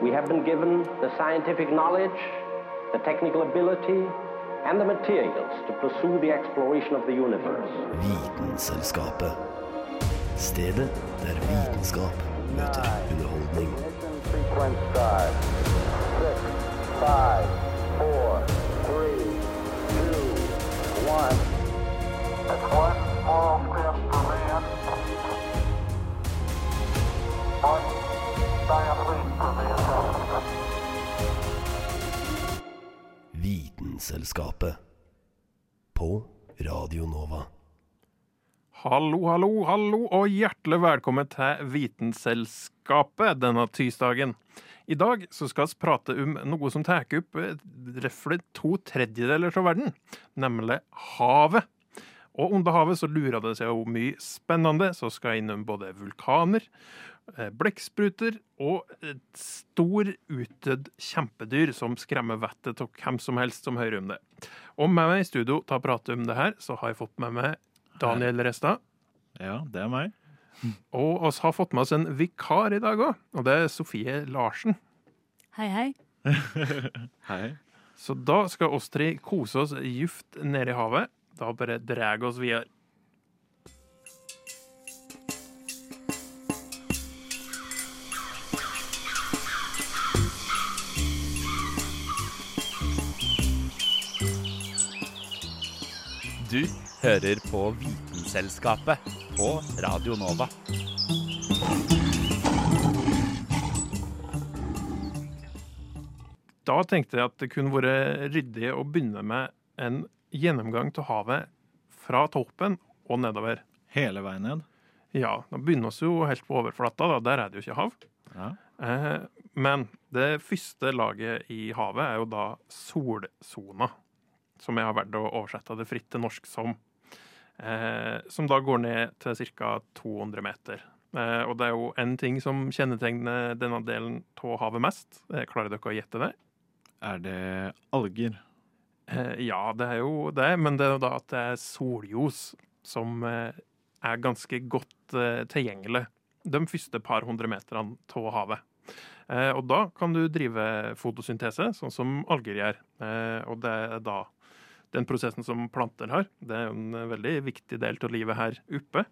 We have been given the scientific knowledge, the technical ability, and the materials to pursue the exploration of the universe. Vitenselskapet. Stedet der vitenskap møter underholdning. Ignition sequence start. Six, five, four, three, two, one. It's one small step for man. One giant leap for mankind. Vitenselskapet. På Radio Nova. Hallo, hallo, hallo, og hjertelig velkommen til Vitenselskapet denne tirsdagen. I dag så skal vi prate om noe som tar opp eh, røftlig to tredjedeler av verden, nemlig havet. Og under havet så lurer det seg jo mye spennende, så skal jeg innom både vulkaner, blekkspruter og et stor utdødd kjempedyr som skremmer vettet av hvem som helst som hører om det. Og med meg i studio til å prate om det her, så har jeg fått med meg Daniel Restad. Ja, det er meg. Og oss har fått med oss en vikar i dag òg, og det er Sofie Larsen. Hei, hei. Hei. Så da skal oss tre kose oss djupt nede i havet. Da bare drar oss videre. Du hører på Vitenselskapet på Radio Nova. Da tenkte jeg at det kunne vært ryddig å begynne med en gjennomgang av havet fra toppen og nedover. Hele veien ned. Ja, da begynner vi jo helt på overflata, da. Der er det jo ikke hav. Ja. Eh, men det første laget i havet er jo da solsona, som jeg har valgt å oversette det fritt til norsk som. Eh, som da går ned til ca. 200 meter. Eh, og det er jo en ting som kjennetegner denne delen av havet mest. Eh, klarer dere å gjette det? Er det alger? Eh, ja, det er jo det, men det er jo da at det er soljos som eh, er ganske godt eh, tilgjengelig de første par hundre meterne av havet. Eh, og da kan du drive fotosyntese, sånn som alger gjør. Eh, og det er da den prosessen som planter har. Det er en veldig viktig del av livet her oppe.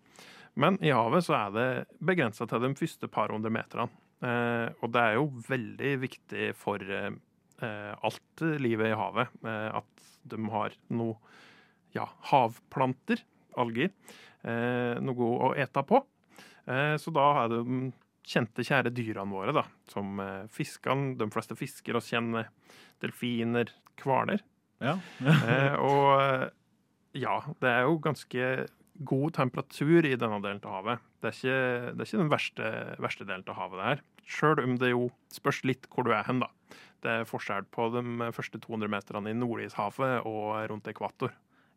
Men i havet så er det begrensa til de første par hundre meterne. Eh, og det er jo veldig viktig for eh, eh, alt livet i havet eh, at de har noe ja, havplanter, alger, eh, noe å ete på. Eh, så da det de kjente, kjære dyrene våre, da, som eh, fiskene, de fleste fisker oss kjenner, delfiner, hvaler. Ja. Eh, og eh, ja, det er jo ganske god temperatur i denne delen av havet. Det er ikke, det er ikke den verste, verste delen av havet det her. Sjøl om det jo spørs litt hvor du er hen, da. Det er forskjell på de første 200 meterne i Nordishavet og rundt ekvator.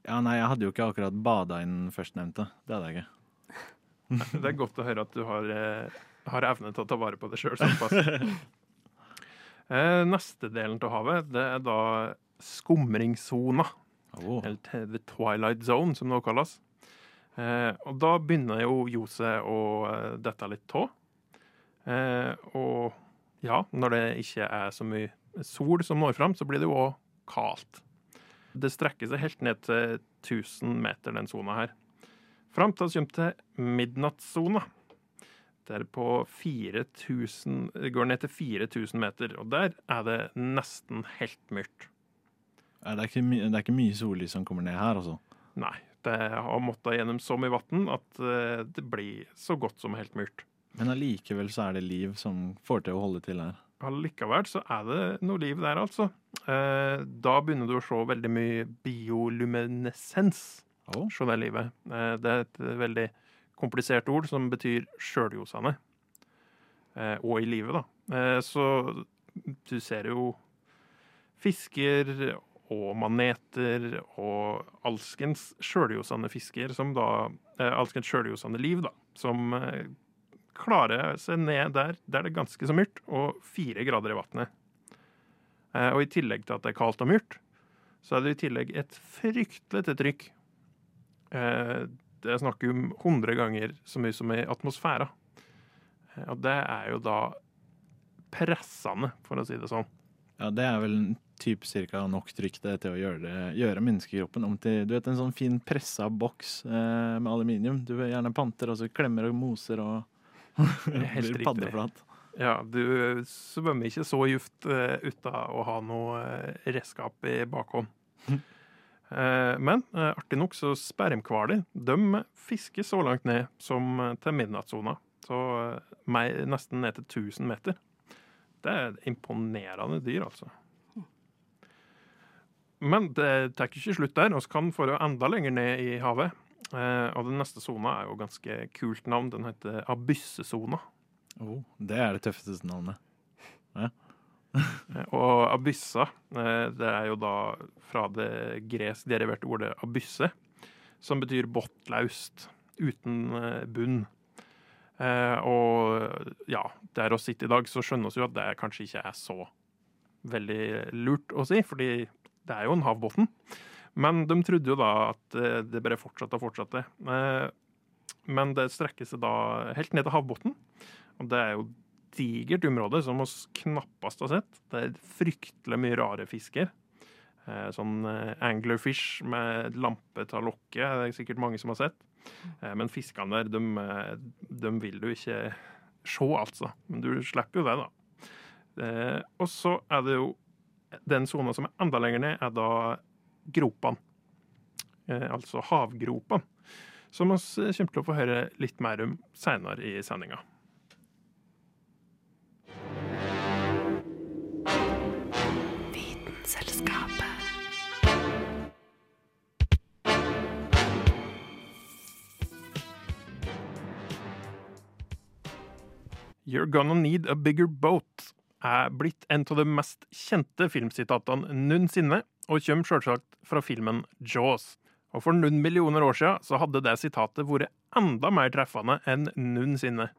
ja, nei, jeg hadde jo ikke akkurat bada i den førstnevnte. Det hadde jeg ikke. Det er godt å høre at du har, eh, har evne til å ta vare på det sjøl såpass. Neste delen av havet, det er da skumringssona. Oh. Eller The Twilight Zone, som det også kalles. Eh, og da begynner jo ljoset å eh, dette litt tå. Eh, og ja, når det ikke er så mye sol som når fram, så blir det jo òg kaldt. Det strekker seg helt ned til 1000 meter, den sona her. Fram til vi kommer til midnattssona. Der på 4000 Det går ned til 4000 meter, og der er det nesten helt mørkt. Det er, ikke det er ikke mye sollys som kommer ned her, altså. Nei, det har måttet gjennom så mye vann at eh, det blir så godt som helt mørkt. Men allikevel så er det liv som får til å holde til her. Allikevel så er det noe liv der, altså. Eh, da begynner du å se veldig mye bioluminescens. Oh. Se det livet. Eh, det er et veldig komplisert ord som betyr sjøljosende. Eh, og i livet, da. Eh, så du ser jo fisker og maneter og alskens sjøljosende fisker, som da eh, Alskens sjøljosende liv, da. Som eh, klarer seg ned der der det er ganske så mørkt, og fire grader i vannet. Eh, og i tillegg til at det er kaldt og mørkt, så er det i tillegg et fryktelig til trykk. Det er snakk om 100 ganger så mye som i atmosfæra. Og det er jo da pressende, for å si det sånn. Ja, det er vel typ cirka nok trykk det til å gjøre, gjøre menneskekroppen om til du vet, en sånn fin pressa boks eh, med aluminium. Du vil gjerne panter, og så klemmer og moser og Helt blir paddeflat. Ja, du svømmer ikke så djupt uh, uten å ha noe uh, redskap i bakhånd. uh, men uh, artig nok så spermhvaler fisker så langt ned som eh, til midnattssona. Så eh, meg, nesten ned til 1000 meter. Det er imponerende dyr, altså. Men det tar ikke slutt der. Vi kan få enda lenger ned i havet. Eh, og den neste sona er jo ganske kult navn. Den heter abyssesona. Oh, det er det tøffeste navnet. Ja. Og abyssa, eh, det er jo da fra det gresk deriverte ordet abysse, som betyr båttlaust, uten eh, bunn. Eh, Og ja, der vi sitter i dag, så skjønner vi jo at det kanskje ikke er så veldig lurt å si, fordi det er jo en havbunn. Men de trodde jo da at eh, det bare fortsatte og fortsatte. Eh, Men det strekker seg da helt ned til havbunnen. Og det er jo digert område som vi knappast har sett. Det er fryktelig mye rare fisker. Eh, Sånn anglerfish med lampe til lokket lokke, det er sikkert mange som har sett. Men fiskene der, de, de vil du ikke se, altså. Men du slipper jo det, da. Og så er det jo den sona som er enda lenger ned, er da gropene. Eh, altså havgropene. Som vi kommer til å få høre litt mer om senere i sendinga. You're gonna need a bigger boat er blitt en av de mest kjente filmsitatene noensinne, og kommer selvsagt fra filmen Jaws. Og for noen millioner år siden så hadde det sitatet vært enda mer treffende enn noensinne.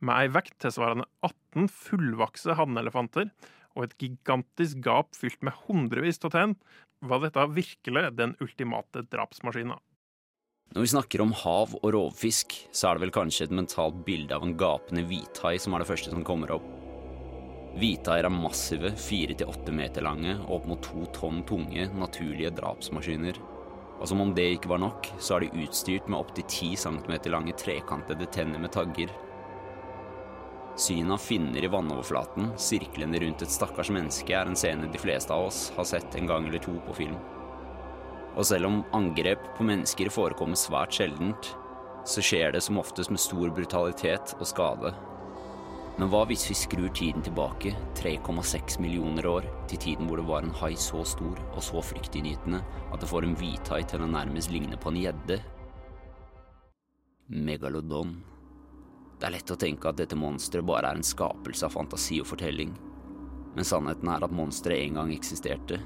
Med ei vekt tilsvarende 18 fullvokste hannelefanter og et gigantisk gap fylt med hundrevis av tenn, var dette virkelig den ultimate drapsmaskina. Når vi snakker om hav og rovfisk, så er det vel kanskje et mentalt bilde av en gapende hvithai som er det første som kommer opp. Hvithaier er massive, fire til åtte meter lange og opp mot to tonn tunge, naturlige drapsmaskiner. Og som om det ikke var nok, så er de utstyrt med opptil ti centimeter lange trekantede tenner med tagger. Synet av finner i vannoverflaten, sirklende rundt et stakkars menneske, er en scene de fleste av oss har sett en gang eller to på film. Og selv om angrep på mennesker forekommer svært sjeldent, så skjer det som oftest med stor brutalitet og skade. Men hva hvis vi skrur tiden tilbake 3,6 millioner år, til tiden hvor det var en hai så stor og så fryktinngytende at det får en hvithai til å nærmest ligne på en gjedde? Megalodon. Det er lett å tenke at dette monsteret bare er en skapelse av fantasi og fortelling, men sannheten er at monsteret en gang eksisterte.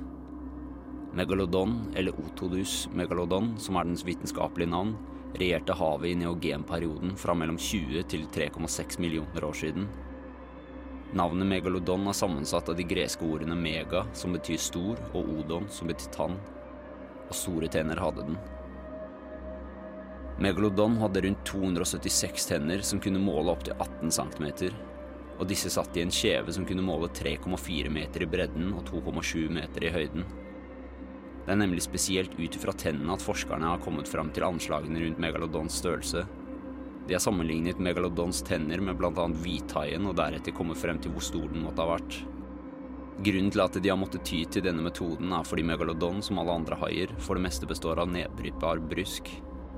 Megalodon, eller Otodus megalodon, som er dens vitenskapelige navn, regjerte havet i neogenperioden fra mellom 20 til 3,6 millioner år siden. Navnet megalodon er sammensatt av de greske ordene mega, som betyr stor, og odon, som betyr tann. Og store tenner hadde den. Megalodon hadde rundt 276 tenner som kunne måle opptil 18 cm, og disse satt i en kjeve som kunne måle 3,4 meter i bredden og 2,7 meter i høyden. Det er nemlig spesielt ut ifra tennene at forskerne har kommet fram til anslagene rundt megalodons størrelse. De har sammenlignet megalodons tenner med bl.a. hvithaien og deretter kommet frem til hvor stor den måtte ha vært. Grunnen til at de har måttet ty til denne metoden, er fordi megalodon, som alle andre haier, for det meste består av nedbrytbar brusk.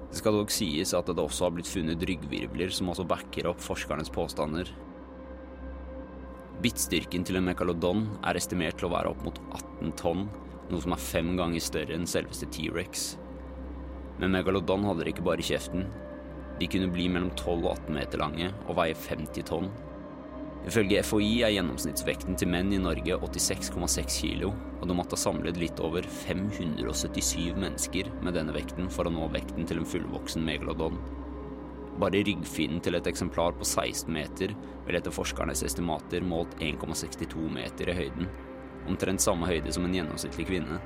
Det skal dog sies at det også har blitt funnet ryggvirvler som også backer opp forskernes påstander. Bittstyrken til en megalodon er estimert til å være opp mot 18 tonn, noe som er fem ganger større enn selveste T-rex. Men megalodon hadde det ikke bare i kjeften. De kunne bli mellom 12 og 18 meter lange og veie 50 tonn. Ifølge FHI er gjennomsnittsvekten til menn i Norge 86,6 kilo, og de måtte ha samlet litt over 577 mennesker med denne vekten for å nå vekten til en fullvoksen megalodon. Bare ryggfinnen til et eksemplar på 16 meter vil etter forskernes estimater målt 1,62 meter i høyden, omtrent samme høyde som en gjennomsnittlig kvinne.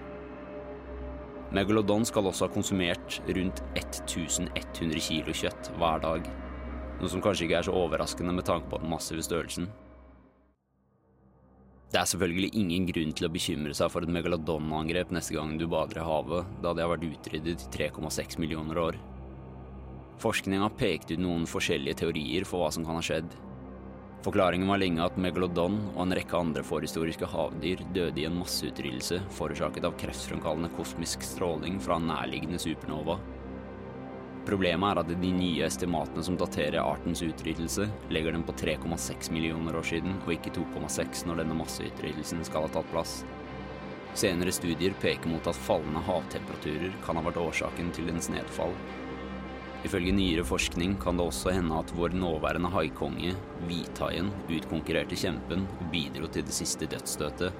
Megalodon skal også ha konsumert rundt 1100 kilo kjøtt hver dag, noe som kanskje ikke er så overraskende med tanke på den massive størrelsen. Det er selvfølgelig ingen grunn til å bekymre seg for et megalodonangrep neste gang du bader i havet, da det har vært utryddet i 3,6 millioner år. Forskning har pekt ut noen forskjellige teorier for hva som kan ha skjedd. Forklaringen var lenge at megalodon og en rekke andre forhistoriske havdyr døde i en masseutryddelse forårsaket av kreftfremkallende kosmisk stråling fra nærliggende supernova. Problemet er at de nye estimatene som daterer artens utryddelse, legger den på 3,6 millioner år siden, og ikke 2,6 når denne masseutryddelsen skal ha tatt plass. Senere studier peker mot at fallende havtemperaturer kan ha vært årsaken til dens nedfall. Ifølge nyere forskning kan det også hende at vår nåværende haikonge, hvithaien, utkonkurrerte kjempen og bidro til det siste dødsstøtet.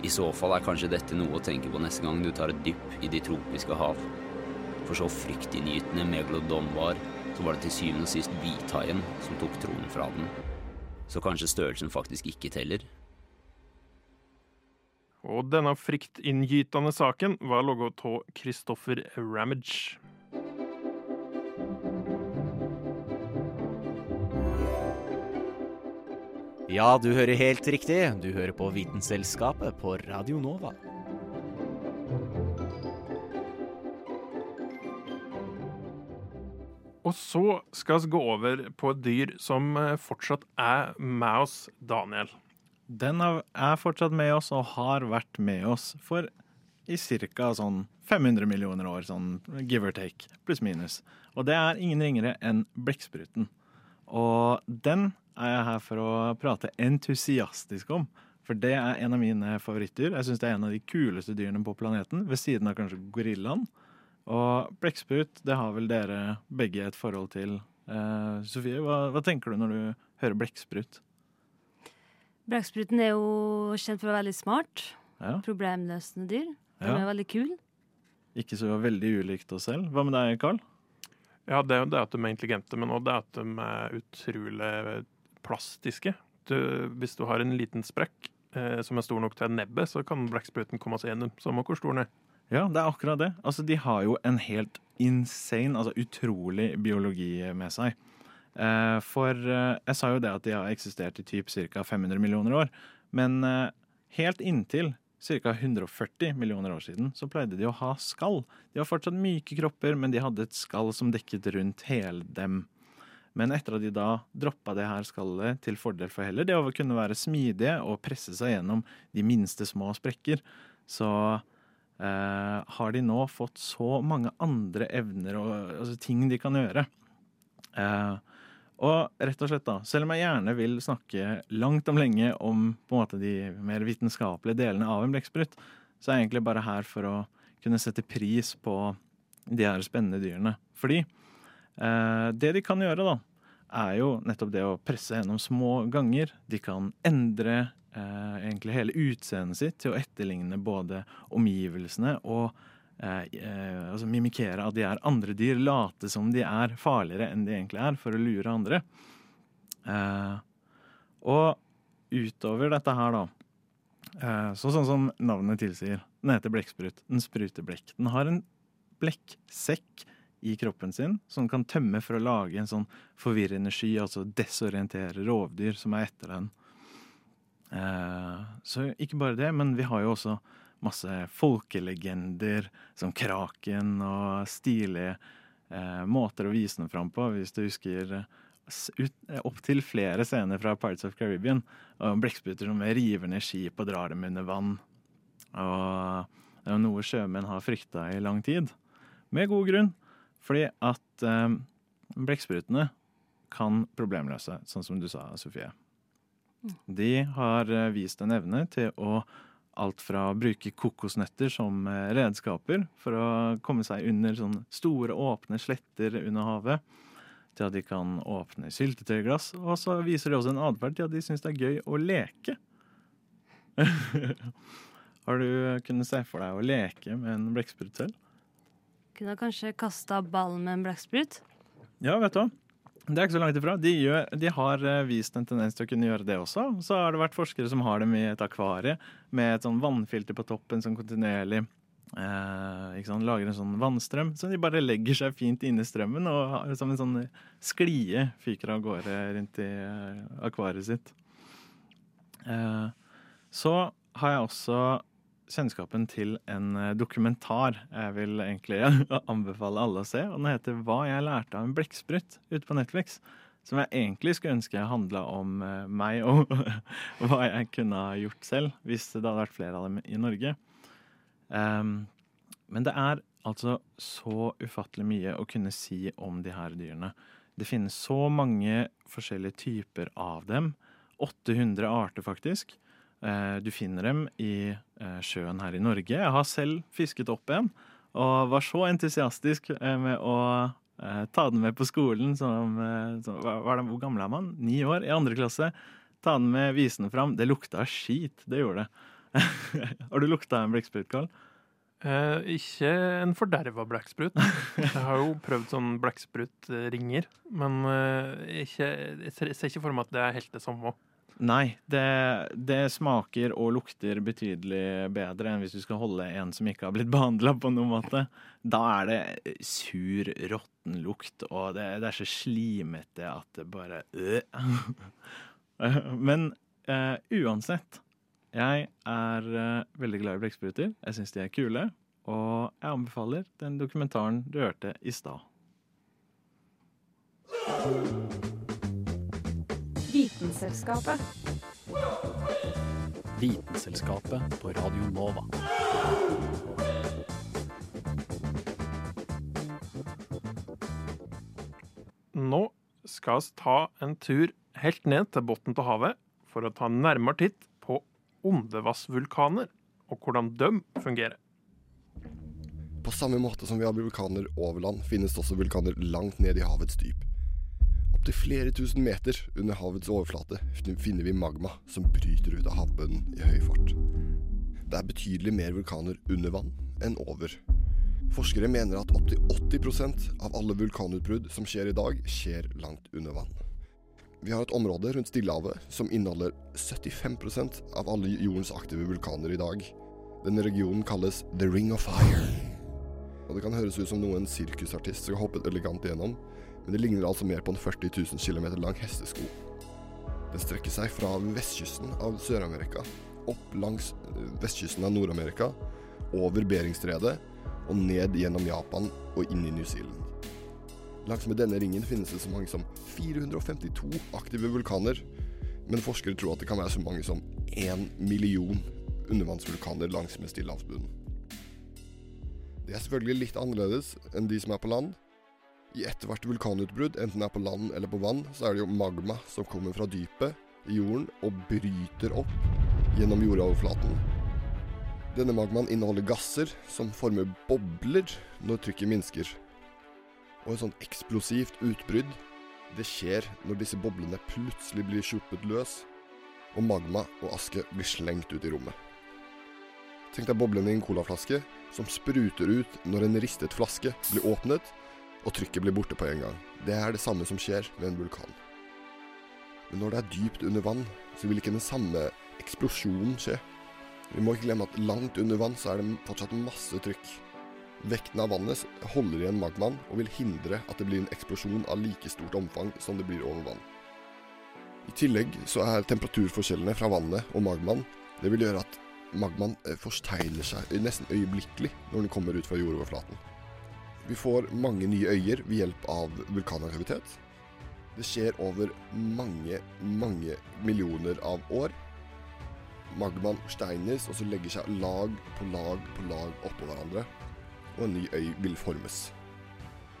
I så fall er kanskje dette noe å tenke på neste gang du tar et dypp i de tropiske hav. For så fryktinngytende megalodon var, så var det til syvende og sist hvithaien som tok tronen fra den. Så kanskje størrelsen faktisk ikke teller? Og denne fryktinngytende saken var laget av Christopher Ramage. Ja, du hører helt riktig. Du hører på Vitenselskapet på Radio Nova. Og så skal vi gå over på et dyr som eh, fortsatt er med oss, Daniel. Den er er fortsatt med oss og har vært med oss for i ca. sånn 500 millioner år, sånn give or take, pluss minus. Og det er ingen ringere enn blekkspruten. Og den er jeg her for å prate entusiastisk om. For det er en av mine favorittdyr. Jeg syns det er en av de kuleste dyrene på planeten, ved siden av kanskje gorillaen. Og blekksprut, det har vel dere begge et forhold til. Eh, Sofie, hva, hva tenker du når du hører blekksprut? Blekkspruten er jo kjent for å være veldig smart. Ja. Problemløsende dyr. Den Ja. er veldig kul. Ikke så veldig ulikt oss selv. Hva med deg, Carl? Ja, det er jo det at de er intelligente, men også det at de er utrolig plastiske. Du, hvis du har en liten sprekk eh, som er stor nok til nebbet, så kan blekkspruten komme seg gjennom, samme hvor stor den er. Ja, det er akkurat det. Altså, de har jo en helt insane, altså utrolig biologi med seg. Eh, for eh, jeg sa jo det at de har eksistert i typ ca. 500 millioner år. Men eh, helt inntil ca. 140 millioner år siden så pleide de å ha skall. De har fortsatt myke kropper, men de hadde et skall som dekket rundt hele dem. Men etter at de da droppa det her skallet til fordel for heller det å kunne være smidige og presse seg gjennom de minste små sprekker, så eh, har de nå fått så mange andre evner og altså, ting de kan gjøre. Eh, og rett og slett da, selv om jeg gjerne vil snakke langt om lenge om på en måte de mer vitenskapelige delene av en blekksprut, så er jeg egentlig bare her for å kunne sette pris på de her spennende dyrene. Fordi eh, det de kan gjøre, da, er jo nettopp det å presse gjennom små ganger. De kan endre eh, egentlig hele utseendet sitt til å etterligne både omgivelsene og altså mimikere at de er andre dyr. Late som de er farligere enn de egentlig er, for å lure andre. Eh, og utover dette her, da eh, så Sånn som navnet tilsier. Den heter blekksprut. Den spruter blekk. Den har en blekksekk i kroppen sin som den kan tømme for å lage en sånn forvirrende sky, altså desorientere rovdyr som er etter den. Eh, så ikke bare det, men vi har jo også masse folkelegender som kraken og stilige eh, måter å vise den fram på. Hvis du husker eh, eh, opptil flere scener fra Pirates of Caribbean. Og blekkspruter som river ned skip og drar dem under vann. Og det er noe sjømenn har frykta i lang tid. Med god grunn. Fordi at eh, blekksprutene kan problemløse, sånn som du sa, Sofie. De har eh, vist en evne til å alt fra å bruke kokosnøtter som eh, redskaper for å komme seg under sånne store, åpne sletter under havet, til at de kan åpne syltetøyglass. Og så viser de også en atferd til at de syns det er gøy å leke. har du kunnet se for deg å leke med en blekksprut selv? Kunne kanskje kasta ballen med en blekksprut. Ja, vet du hva? Det er ikke så langt ifra. De, gjør, de har eh, vist en tendens til å kunne gjøre det også. Så har det vært forskere som har dem i et akvarie med et sånn vannfilter på toppen som kontinuerlig eh, sant, lager en sånn vannstrøm. Så de bare legger seg fint inni strømmen og som en sånn sklie fyker av gårde rundt i eh, akvariet sitt. Eh, Så har jeg også kjennskapen til en eh, dokumentar jeg vil egentlig anbefale alle å se. og Den heter 'Hva jeg lærte av en blekksprut' ute på Netflix. Som jeg egentlig skulle ønske handla om eh, meg og hva jeg kunne ha gjort selv hvis det hadde vært flere av dem i Norge. Um, men det er altså så ufattelig mye å kunne si om de her dyrene. Det finnes så mange forskjellige typer av dem. 800 arter, faktisk. Eh, Du finner dem i eh, sjøen her i Norge. Jeg har selv fisket opp en, og var så entusiastisk eh, med å ta den med på skolen som, som det, Hvor gammel er man? Ni år, i andre klasse. Ta den med, vise den fram. Det lukta skit, det gjorde det. har du lukta en blekksprut, Karl? Eh, ikke en forderva blekksprut. Jeg har jo prøvd sånn blekksprutringer, men eh, ikke, jeg ser ikke for meg at det er helt det samme. Nei, det, det smaker og lukter betydelig bedre enn hvis du skal holde en som ikke har blitt behandla på noen måte. Da er det sur, råtten lukt, og det, det er så slimete at det bare øh. Men uh, uansett, jeg er uh, veldig glad i blekkspruter. Jeg syns de er kule, og jeg anbefaler den dokumentaren du hørte i stad. Vitenselskapet. Vitenselskapet på Radio Nova. Nå skal vi ta en tur helt ned til bunnen av havet for å ta en nærmere titt på ondevassvulkaner og hvordan de fungerer. På samme måte som vi har vulkaner over land, finnes det også vulkaner langt ned i havets dyp. Opptil flere tusen meter under havets overflate finner vi magma som bryter ut av havbunnen i høy fart. Det er betydelig mer vulkaner under vann enn over. Forskere mener at opptil 80% av alle vulkanutbrudd som skjer i dag, skjer langt under vann. Vi har et område rundt Stillehavet som inneholder 75% av alle jordens aktive vulkaner i dag. Denne regionen kalles The Ring of Fire. Og Det kan høres ut som noe en sirkusartist skal hoppet elegant igjennom, men det ligner altså mer på en 40 000 km lang hestesko. Den strekker seg fra vestkysten av Sør-Amerika, opp langs eh, vestkysten av Nord-Amerika, over Beringstredet og ned gjennom Japan og inn i New Zealand. Langsmed denne ringen finnes det så mange som 452 aktive vulkaner, men forskere tror at det kan være så mange som én million undervannsvulkaner langsmed Stillehavsbunnen. Det er selvfølgelig litt annerledes enn de som er på land. I ethvert vulkanutbrudd, enten det er på land eller på vann, så er det jo magma som kommer fra dypet i jorden og bryter opp gjennom jordoverflaten. Denne magmaen inneholder gasser som former bobler når trykket minsker. Og et sånt eksplosivt utbrudd, det skjer når disse boblene plutselig blir sluppet løs, og magma og aske blir slengt ut i rommet. Tenk deg boblene i en colaflaske som spruter ut når en ristet flaske blir åpnet, og trykket blir borte på en gang. Det er det samme som skjer ved en vulkan. Men når det er dypt under vann, så vil ikke den samme eksplosjonen skje. Vi må ikke glemme at langt under vann så er det fortsatt masse trykk. Vekten av vannet holder igjen magmaen og vil hindre at det blir en eksplosjon av like stort omfang som det blir over vann. I tillegg så er temperaturforskjellene fra vannet og magmaen Det vil gjøre at magmaen forsteiler seg nesten øyeblikkelig når den kommer ut fra jordoverflaten. Vi får mange nye øyer ved hjelp av vulkanaktivitet. Det skjer over mange, mange millioner av år. Magmaen steines, og så legger seg lag på lag på lag oppå hverandre, og en ny øy vil formes.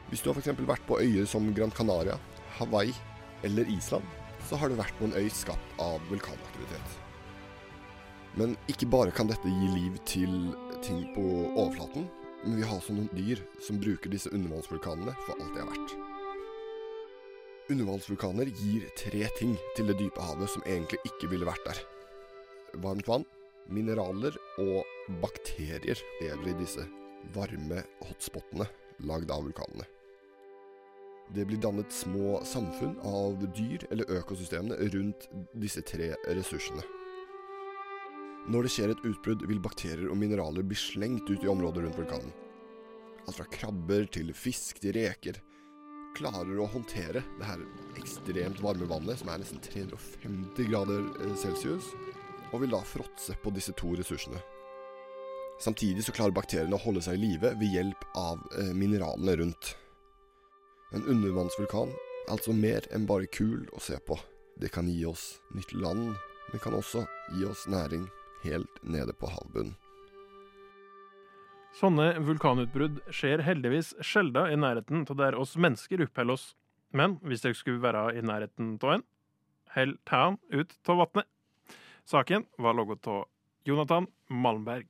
Hvis du har f.eks. vært på øyer som Gran Canaria, Hawaii eller Island, så har det vært noen øy skapt av vulkanaktivitet. Men ikke bare kan dette gi liv til ting på overflaten, men vi har også noen dyr som bruker disse undervannsvulkanene for alt de er verdt. Undervannsvulkaner gir tre ting til det dype havet som egentlig ikke ville vært der. Varmt vann, mineraler og bakterier lever i disse varme hotspotene lagd av vulkanene. Det blir dannet små samfunn av dyr eller økosystemene rundt disse tre ressursene. Når det skjer et utbrudd, vil bakterier og mineraler bli slengt ut i området rundt vulkanen. Alt fra krabber til fisk til reker klarer å håndtere det her ekstremt varme vannet, som er nesten 350 grader eh, celsius, og vil da fråtse på disse to ressursene. Samtidig så klarer bakteriene å holde seg i live ved hjelp av eh, mineralene rundt. En undervannsvulkan er altså mer enn bare kul å se på. Det kan gi oss nytt land, men kan også gi oss næring helt nede på havbunnen. Sånne vulkanutbrudd skjer heldigvis sjelden i nærheten av der oss mennesker oppholder oss. Men hvis dere skulle være i nærheten av en, hell tæen ut av vannet. Saken var laget av Jonathan Malmberg.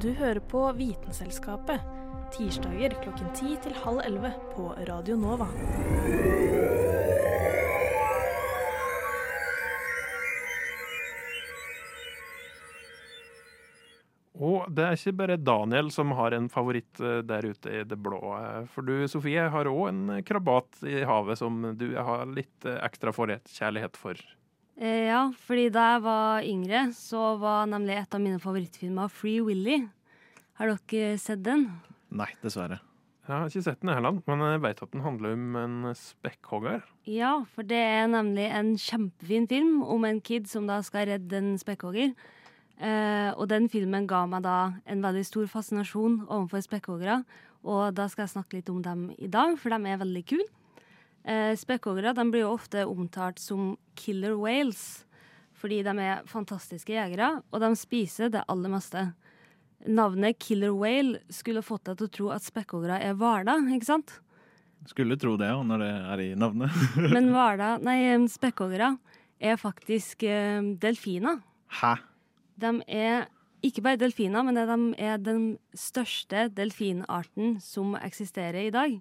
Du hører på Vitenselskapet. Tirsdager klokken ti til halv 11 på Radio Nova. Og det er ikke bare Daniel som har en favoritt eh, der ute i det blå. eh, For du, Sofie, har òg en krabat i havet som du har litt eh, ekstra kjærlighet for. Eh, ja, fordi da jeg var yngre, så var nemlig et av mine favorittfilmer Free Willy. Har dere sett den? Nei, dessverre. Jeg har ikke sett den heller, men jeg vet at den handler om en spekkhogger. Ja, for det er nemlig en kjempefin film om en kid som da skal redde en spekkhogger. Eh, og den filmen ga meg da en veldig stor fascinasjon overfor spekkhoggere. Og da skal jeg snakke litt om dem i dag, for de er veldig kule. Eh, spekkhoggere blir jo ofte omtalt som killer whales, fordi de er fantastiske jegere, og de spiser det aller meste. Navnet killer whale skulle fått deg til å tro at spekkhoggere er hvaler, ikke sant? Skulle tro det, når det er i navnet. Men hvaler, nei, spekkhoggere er faktisk eh, delfiner. Hæ? De er ikke bare delfiner, men de er den største delfinarten som eksisterer i dag.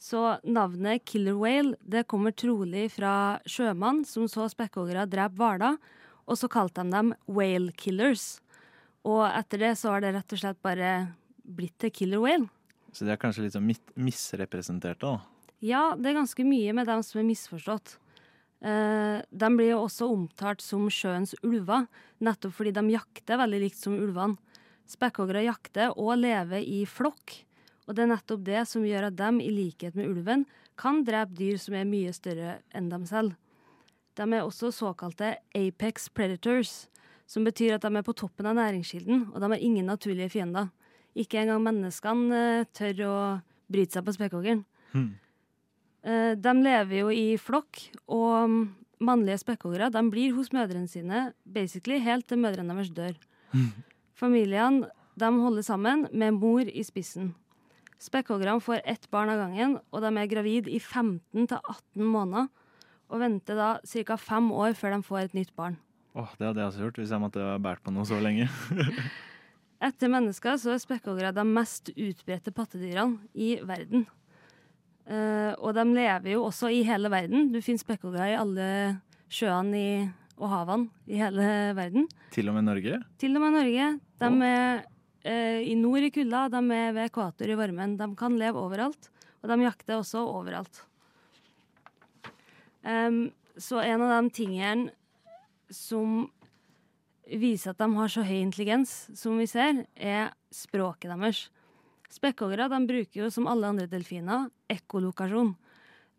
Så navnet killer whale det kommer trolig fra sjømann som så spekkhoggere drepe hvaler, og så kalte de dem whale killers. Og etter det så har det rett og slett bare blitt til killer whale. Så de er kanskje litt sånn misrepresenterte, da. Ja, det er ganske mye med dem som er misforstått. Eh, de blir jo også omtalt som sjøens ulver, nettopp fordi de jakter veldig likt som ulvene. Spekkhoggere jakter og lever i flokk, og det er nettopp det som gjør at de, i likhet med ulven, kan drepe dyr som er mye større enn dem selv. De er også såkalte apex predators, som betyr at de er på toppen av næringskilden, og de har ingen naturlige fiender. Ikke engang menneskene eh, tør å bryte seg på spekkhoggeren. Eh, De lever jo i flokk, og mannlige spekkhoggere blir hos mødrene sine basically helt til mødrene deres dør. Familiene de holder sammen med mor i spissen. Spekkhoggerne får ett barn av gangen, og de er gravid i 15-18 måneder. Og venter da ca. fem år før de får et nytt barn. Åh, Det hadde jeg også gjort hvis jeg måtte ha båret på noe så lenge. Etter mennesker så er spekkhoggere de mest utbredte pattedyrene i verden. Eh, og de lever jo også i hele verden. Du finner spekkhoggere i alle sjøene i, og havene i hele verden. Til og med Norge? Til og med Norge. De er uh, i nord i kulda, de er ved ekvator i varmen. De kan leve overalt, og de jakter også overalt. Um, så en av de tingene som viser at de har så høy intelligens som vi ser, er språket deres. Spekkhoggere bruker jo som alle andre delfiner ekkolokasjon.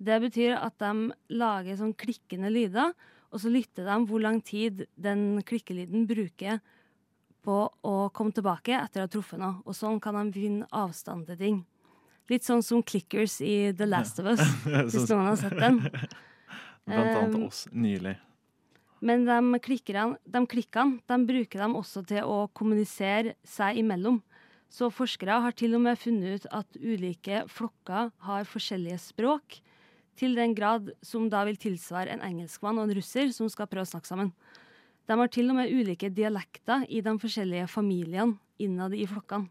Det betyr at de lager sånn klikkende lyder, og så lytter de hvor lang tid den klikkelyden bruker på å komme tilbake etter å ha truffet noe. Og sånn kan de finne avstand til ting. Litt sånn som clickers i The Last of Us, hvis noen har sett den. Blant annet Um, oss nylig. Men de klikkerne, de klikkene de bruker de også til å kommunisere seg imellom. Så forskere har til og med funnet ut at ulike flokker har forskjellige språk, til den grad som da vil tilsvare en engelskmann og en russer som skal prøve å snakke sammen. De har til og med ulike dialekter i de forskjellige familiene innad i flokkene.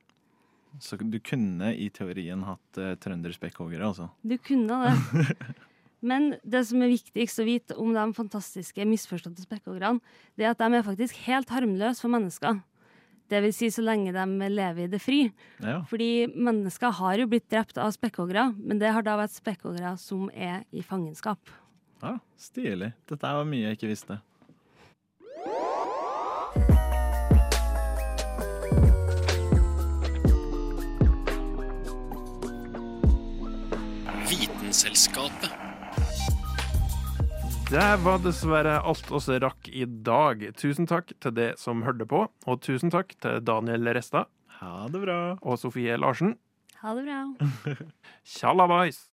Så du kunne i teorien hatt uh, trønderspekkhoggere, altså. Du kunne det. Men det som er viktigst å vite om de fantastiske misforståtte spekkhoggerne, det er at de er faktisk helt harmløse for mennesker. Det vil si så lenge de lever i det fri. Ja. Fordi mennesker har jo blitt drept av spekkhoggere, men det har da vært spekkhoggere som er i fangenskap. ja, stilig. Dette var mye jeg ikke visste. Vitenselskapet. Det var dessverre alt oss rakk i dag. Tusen takk til det som hørte på, og tusen takk til Daniel Resta. Ha det bra. Og Sofie Larsen. Ha det bra. Tjallabais!